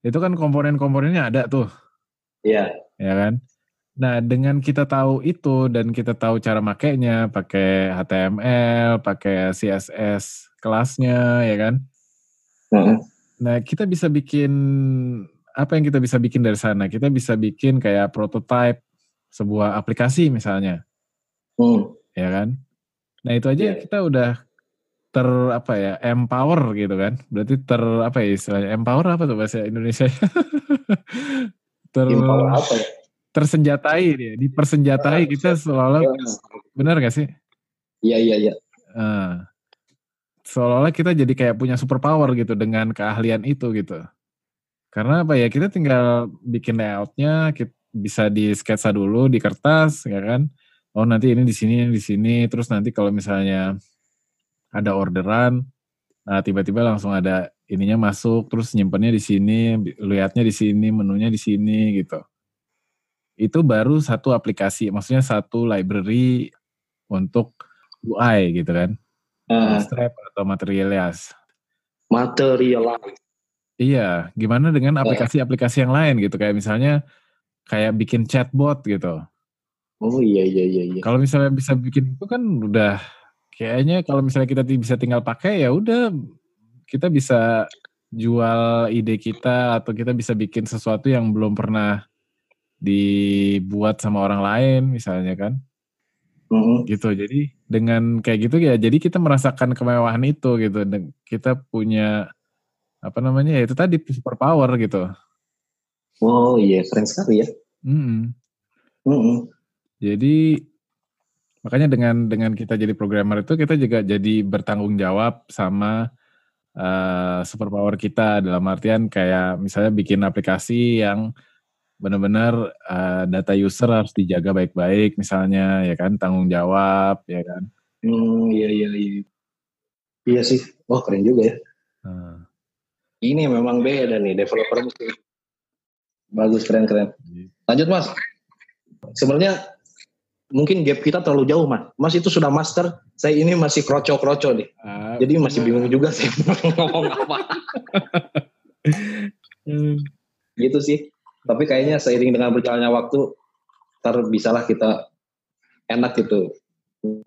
Itu kan komponen-komponennya ada tuh. Iya. Yeah. Ya kan? Nah, dengan kita tahu itu dan kita tahu cara makainya, pakai HTML, pakai CSS kelasnya, ya kan? Uh. Nah, kita bisa bikin apa yang kita bisa bikin dari sana? Kita bisa bikin kayak prototype sebuah aplikasi misalnya. Hmm. Ya kan? Nah itu aja yeah. kita udah ter apa ya empower gitu kan berarti ter apa ya istilahnya empower apa tuh bahasa Indonesia [laughs] ter empower apa ya? tersenjatai dia dipersenjatai kita seolah-olah ya. benar gak sih iya iya iya uh, seolah-olah kita jadi kayak punya super power gitu dengan keahlian itu gitu. Karena apa ya kita tinggal bikin layoutnya kita bisa di sketsa dulu di kertas ya kan. Oh nanti ini di sini di sini. Terus nanti kalau misalnya ada orderan nah tiba-tiba langsung ada ininya masuk terus nyimpannya di sini lihatnya di sini menunya di sini gitu. Itu baru satu aplikasi maksudnya satu library untuk UI gitu kan uh, Strap atau Materialize Materialize iya gimana dengan aplikasi-aplikasi yang lain gitu kayak misalnya kayak bikin chatbot gitu Oh iya iya iya. iya. Kalau misalnya bisa bikin itu kan udah kayaknya kalau misalnya kita bisa tinggal pakai ya udah kita bisa jual ide kita atau kita bisa bikin sesuatu yang belum pernah dibuat sama orang lain misalnya kan. Mm-hmm. Gitu. Jadi dengan kayak gitu ya jadi kita merasakan kemewahan itu gitu dan kita punya apa namanya ya itu tadi super power gitu. Oh iya keren sekali ya. Mm -hmm. Mm -hmm. Jadi makanya dengan dengan kita jadi programmer itu kita juga jadi bertanggung jawab sama uh, superpower kita dalam artian kayak misalnya bikin aplikasi yang benar-benar uh, data user harus dijaga baik-baik misalnya ya kan tanggung jawab ya kan. Hmm iya iya iya. Iya sih. Wah oh, keren juga ya. Hmm. Ini memang beda nih developer mesti bagus keren keren. Lanjut mas. Sebenarnya mungkin gap kita terlalu jauh mas. Mas itu sudah master, saya ini masih kroco-kroco nih. Uh, Jadi masih bingung juga sih [laughs] ngomong apa. [laughs] hmm. Gitu sih. Tapi kayaknya seiring dengan berjalannya waktu, ntar bisalah kita enak gitu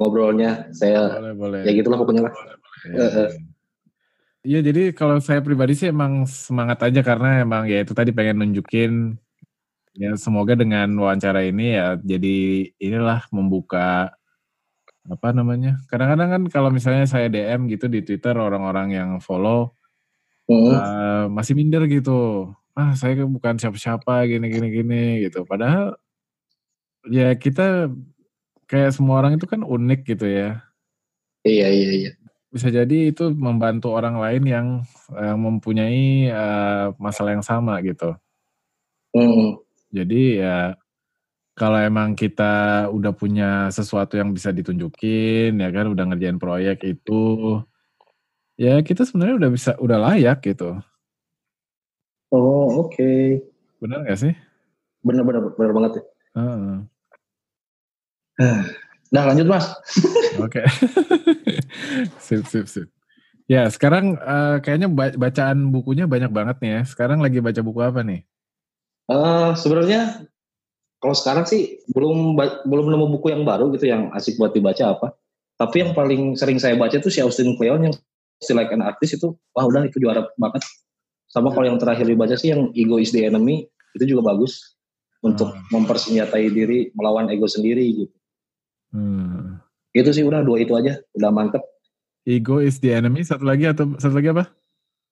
ngobrolnya. Saya boleh, boleh. ya gitulah pokoknya lah. Boleh, boleh. Iya jadi kalau saya pribadi sih emang semangat aja karena emang ya itu tadi pengen nunjukin ya semoga dengan wawancara ini ya jadi inilah membuka apa namanya kadang-kadang kan kalau misalnya saya DM gitu di Twitter orang-orang yang follow hmm. uh, masih minder gitu ah saya kan bukan siapa-siapa gini gini gini gitu padahal ya kita kayak semua orang itu kan unik gitu ya iya iya iya bisa jadi itu membantu orang lain yang yang mempunyai uh, masalah yang sama gitu. Hmm. Jadi ya kalau emang kita udah punya sesuatu yang bisa ditunjukin ya kan udah ngerjain proyek itu ya kita sebenarnya udah bisa udah layak gitu. Oh oke. Okay. Benar gak sih? Benar benar benar banget ya. Uh. [sighs] Nah lanjut mas. [laughs] Oke. [laughs] sip sip sip. Ya sekarang uh, kayaknya bacaan bukunya banyak banget nih ya. Sekarang lagi baca buku apa nih? Uh, Sebenarnya kalau sekarang sih belum belum nemu buku yang baru gitu yang asik buat dibaca apa. Tapi yang paling sering saya baca tuh si Austin Kleon yang Still Like an Artist itu, wah udah itu juara banget. Sama kalau yang terakhir dibaca sih yang Ego is the Enemy itu juga bagus untuk hmm. mempersenjatai diri melawan ego sendiri gitu. Hmm. Itu sih udah dua itu aja, udah mantep. Ego is the enemy. Satu lagi atau satu lagi apa?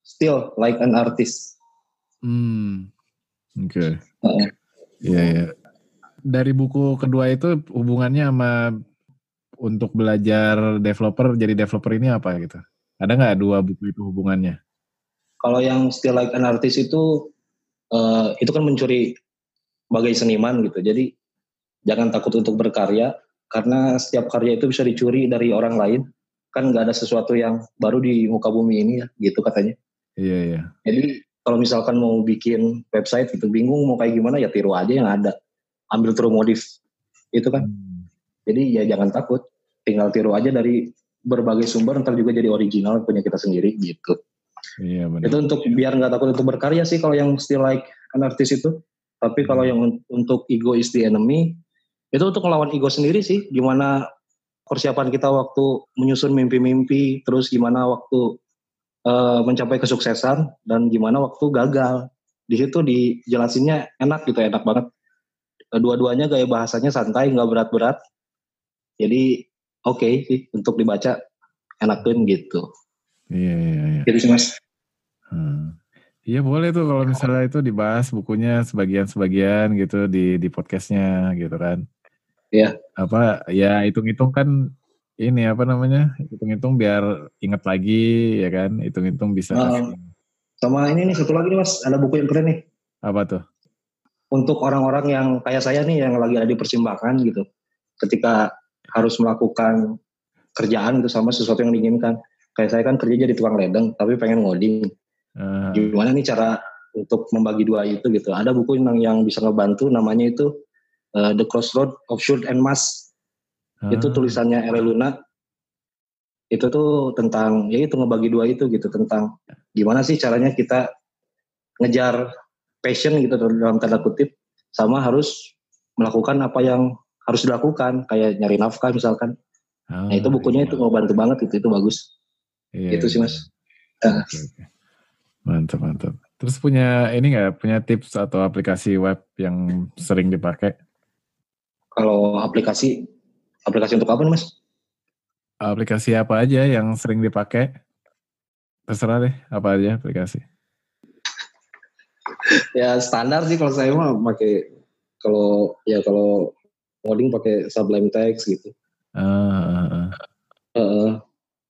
Still like an artist. Hmm. Oke. Okay. Iya uh. ya. Dari buku kedua itu hubungannya sama untuk belajar developer jadi developer ini apa gitu? Ada nggak dua buku itu hubungannya? Kalau yang Still Like an Artist itu uh, itu kan mencuri sebagai seniman gitu. Jadi jangan takut untuk berkarya, karena setiap karya itu bisa dicuri dari orang lain. Kan nggak ada sesuatu yang baru di muka bumi ini ya gitu katanya. Iya iya. Jadi kalau misalkan mau bikin website itu bingung mau kayak gimana ya tiru aja yang ada. Ambil true modif itu kan. Hmm. jadi ya jangan takut. Tinggal tiru aja dari berbagai sumber ntar juga jadi original punya kita sendiri gitu iya benar. Itu untuk biar nggak takut untuk berkarya sih kalau yang still like an artist itu. Tapi kalau hmm. yang untuk ego is the enemy itu untuk melawan ego sendiri sih. Gimana persiapan kita waktu menyusun mimpi-mimpi terus gimana waktu uh, mencapai kesuksesan dan gimana waktu gagal. Di situ dijelasinnya enak gitu enak banget. Dua-duanya gaya bahasanya santai nggak berat-berat. Jadi oke okay sih untuk dibaca enakin gitu iya iya iya gitu sih mas hmm. Iya boleh tuh kalau misalnya itu dibahas bukunya sebagian-sebagian gitu di di podcastnya gitu kan. Iya. Apa ya hitung-hitung kan ini apa namanya? Hitung-hitung biar ingat lagi ya kan? Hitung-hitung bisa. Uh, sama ini nih satu lagi nih Mas, ada buku yang keren nih. Apa tuh? Untuk orang-orang yang kayak saya nih yang lagi ada di persimpangan gitu. Ketika harus melakukan kerjaan itu sama sesuatu yang diinginkan. Kayak saya kan kerja jadi tukang ledeng, tapi pengen ngoding. Uh. Gimana nih cara untuk membagi dua itu gitu? Ada buku yang, yang bisa ngebantu, namanya itu uh, The Crossroad of Shoot and Must. Hmm. Itu tulisannya Ere Luna. Itu tuh tentang ya itu ngebagi dua itu gitu tentang gimana sih caranya kita ngejar passion gitu dalam tanda kutip sama harus melakukan apa yang harus dilakukan kayak nyari nafkah misalkan. Oh, nah itu bukunya iya. itu mau bantu banget itu itu bagus. Iya, itu sih iya. mas. Okay. Mantap mantap. Terus punya ini nggak punya tips atau aplikasi web yang sering dipakai? Kalau aplikasi, aplikasi untuk apa nih mas? Aplikasi apa aja yang sering dipakai? Terserah deh, apa aja aplikasi. [laughs] ya standar sih kalau saya mah pakai kalau ya kalau coding pakai Sublime Text gitu. Uh, uh, uh. Uh,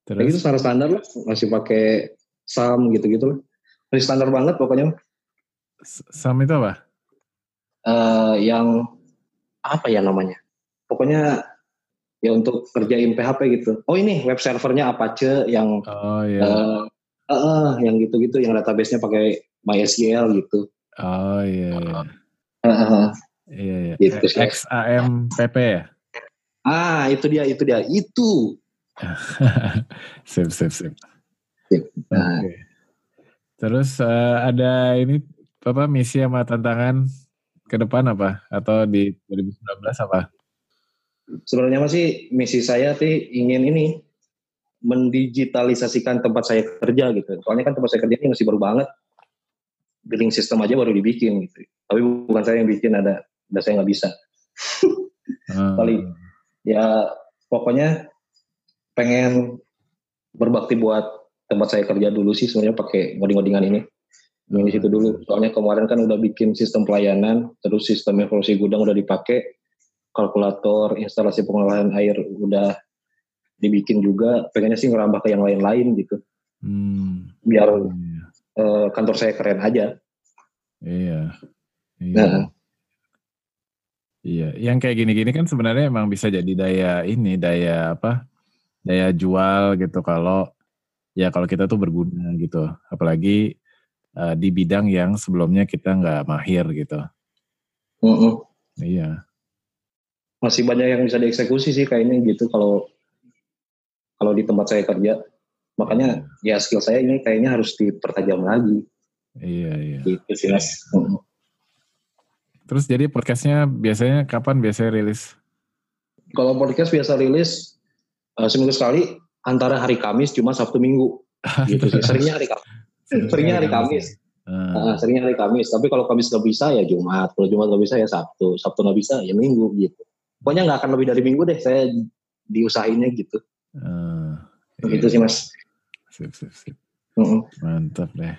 Terus? itu standar standar lah, masih pakai SAM gitu-gitu lah. Masih standar banget pokoknya. SAM itu apa? Uh, yang apa ya namanya? Pokoknya ya untuk kerjain PHP gitu. Oh ini web servernya Apache yang oh, iya. uh, uh, uh, yang gitu-gitu yang database-nya pakai MySQL gitu. Oh iya. Iya. Uh, uh, iya, iya. Gitu, XAMPP ya? Ah, itu dia, itu dia. Itu. [laughs] sip, sip, sip. Nah. Okay. Terus uh, ada ini apa misi sama tantangan ke depan apa? Atau di 2019 apa? Sebenarnya masih misi saya sih ingin ini mendigitalisasikan tempat saya kerja gitu. Soalnya kan tempat saya kerja ini masih baru banget. Billing system aja baru dibikin gitu. Tapi bukan saya yang bikin ada, ada saya nggak bisa. hmm. Paling ya pokoknya pengen berbakti buat tempat saya kerja dulu sih sebenarnya pakai ngoding-ngodingan ini. Di situ dulu. Soalnya kemarin kan udah bikin sistem pelayanan, terus sistem evolusi gudang udah dipakai, kalkulator, instalasi pengolahan air udah dibikin juga. Pengennya sih ngerambah ke yang lain-lain gitu. Hmm. Biar iya. uh, kantor saya keren aja. Iya. Iya. Nah. Iya, yang kayak gini-gini kan sebenarnya emang bisa jadi daya ini, daya apa? Daya jual gitu kalau ya kalau kita tuh berguna gitu. Apalagi uh, di bidang yang sebelumnya kita nggak mahir gitu. Mm -mm. Iya. Masih banyak yang bisa dieksekusi sih kayak ini gitu kalau kalau di tempat saya kerja. Makanya ya skill saya ini kayaknya harus dipertajam lagi. Iya iya. Gitu sih mas. Mm Terus jadi podcastnya biasanya kapan biasanya rilis? Kalau podcast biasa rilis uh, seminggu sekali antara hari Kamis cuma Sabtu Minggu. [laughs] gitu sih. Seringnya hari Kamis seringnya hari Kamis. Hmm. Nah, seringnya hari Kamis. Tapi kalau Kamis nggak bisa ya Jumat. Kalau Jumat nggak bisa ya Sabtu. Sabtu nggak bisa ya Minggu gitu. Pokoknya nggak akan lebih dari Minggu deh. Saya diusahainnya gitu. Hmm. Begitu iya. sih mas. Sip, sip, sip. Mm -hmm. Mantap deh.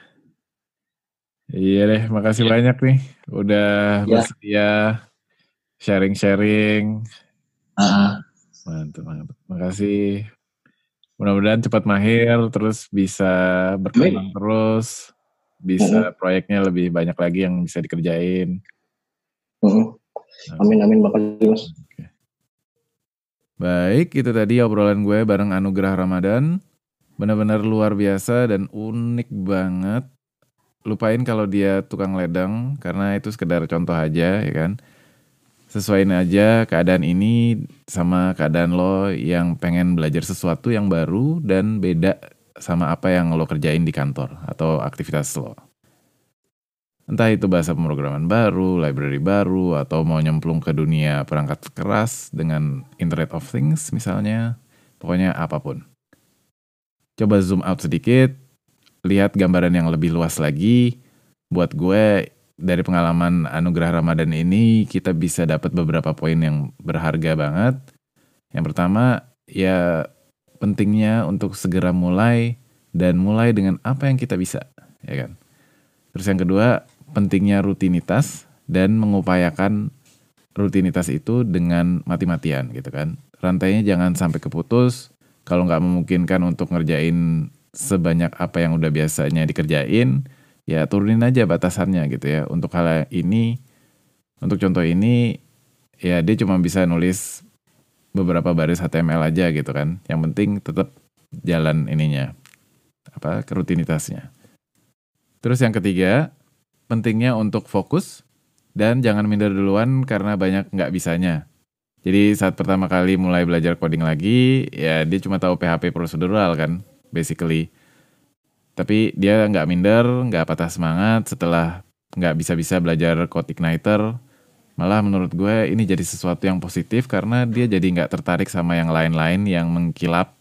Iya deh, makasih ya. banyak nih udah ya. bersedia sharing-sharing. Uh -huh. Mantap, mantap. Makasih Mudah-mudahan cepat mahir, terus bisa berkembang terus, bisa uh-huh. proyeknya lebih banyak lagi yang bisa dikerjain. Uh-huh. Amin amin makasih mas. Baik, itu tadi obrolan gue bareng Anugerah Ramadan. Benar-benar luar biasa dan unik banget. Lupain kalau dia tukang ledeng, karena itu sekedar contoh aja ya kan sesuaiin aja keadaan ini sama keadaan lo yang pengen belajar sesuatu yang baru dan beda sama apa yang lo kerjain di kantor atau aktivitas lo. Entah itu bahasa pemrograman baru, library baru, atau mau nyemplung ke dunia perangkat keras dengan Internet of Things misalnya. Pokoknya apa pun. Coba zoom out sedikit, lihat gambaran yang lebih luas lagi. Buat gue dari pengalaman anugerah Ramadan ini kita bisa dapat beberapa poin yang berharga banget. Yang pertama, ya pentingnya untuk segera mulai dan mulai dengan apa yang kita bisa, ya kan. Terus yang kedua, pentingnya rutinitas dan mengupayakan rutinitas itu dengan mati-matian gitu kan. Rantainya jangan sampai keputus. Kalau nggak memungkinkan untuk ngerjain sebanyak apa yang udah biasanya dikerjain, ya turunin aja batasannya gitu ya. Untuk hal ini, untuk contoh ini, ya dia cuma bisa nulis beberapa baris HTML aja gitu kan. Yang penting tetap jalan ininya, apa rutinitasnya. Terus yang ketiga, pentingnya untuk fokus dan jangan minder duluan karena banyak nggak bisanya. Jadi saat pertama kali mulai belajar coding lagi, ya dia cuma tahu PHP prosedural kan, basically. Tapi dia nggak minder, nggak patah semangat setelah nggak bisa-bisa belajar Code Igniter. Malah menurut gue ini jadi sesuatu yang positif karena dia jadi nggak tertarik sama yang lain-lain yang mengkilap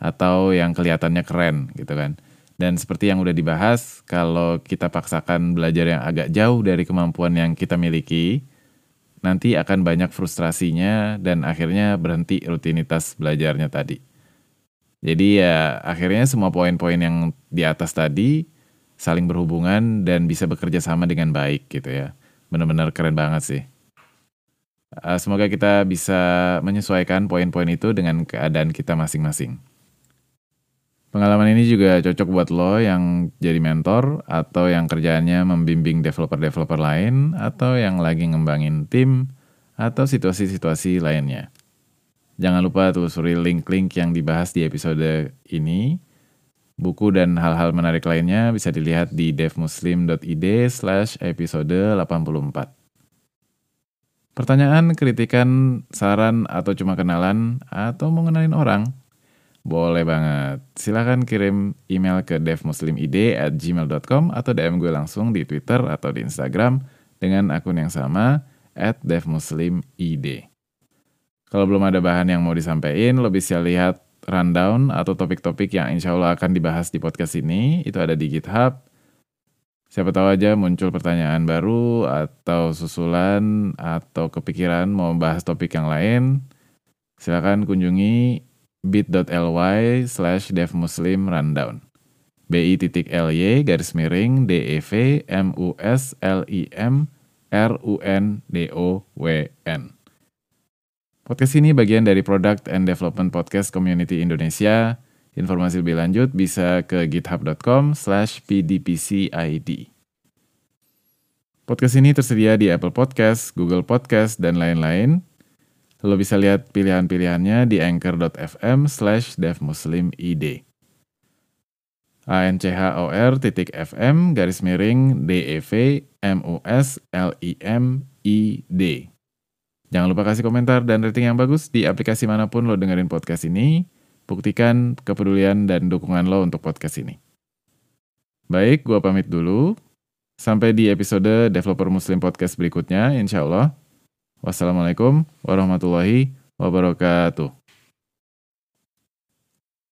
atau yang kelihatannya keren gitu kan. Dan seperti yang udah dibahas, kalau kita paksakan belajar yang agak jauh dari kemampuan yang kita miliki, nanti akan banyak frustrasinya dan akhirnya berhenti rutinitas belajarnya tadi. Jadi ya akhirnya semua poin-poin yang di atas tadi saling berhubungan dan bisa bekerja sama dengan baik gitu ya. Benar-benar keren banget sih. Uh, semoga kita bisa menyesuaikan poin-poin itu dengan keadaan kita masing-masing. Pengalaman ini juga cocok buat lo yang jadi mentor atau yang kerjaannya membimbing developer-developer lain atau yang lagi ngembangin tim atau situasi-situasi lainnya. Jangan lupa telusuri link-link yang dibahas di episode ini. Buku dan hal-hal menarik lainnya bisa dilihat di devmuslim.id slash episode 84. Pertanyaan, kritikan, saran, atau cuma kenalan, atau mau ngenalin orang? Boleh banget. Silahkan kirim email ke devmuslimid at gmail.com atau DM gue langsung di Twitter atau di Instagram dengan akun yang sama at devmuslimid. Kalau belum ada bahan yang mau disampaikan, lo bisa lihat rundown atau topik-topik yang insya Allah akan dibahas di podcast ini. Itu ada di GitHub. Siapa tahu aja muncul pertanyaan baru atau susulan atau kepikiran mau bahas topik yang lain. Silakan kunjungi bit.ly slash devmuslim rundown. BI.ly garis miring DEV MUSLIM RUNDOWN. Podcast ini bagian dari Product and Development Podcast Community Indonesia. Informasi lebih lanjut bisa ke github.com slash pdpcid. Podcast ini tersedia di Apple Podcast, Google Podcast, dan lain-lain. Lo bisa lihat pilihan-pilihannya di anchor.fm slash devmuslimid. anchor titik fm garis miring dev mus lim id. Jangan lupa kasih komentar dan rating yang bagus di aplikasi mana pun lo dengerin podcast ini. Buktikan kepedulian dan dukungan lo untuk podcast ini. Baik, gua pamit dulu. Sampai di episode Developer Muslim Podcast berikutnya, insya Allah. Wassalamualaikum warahmatullahi wabarakatuh.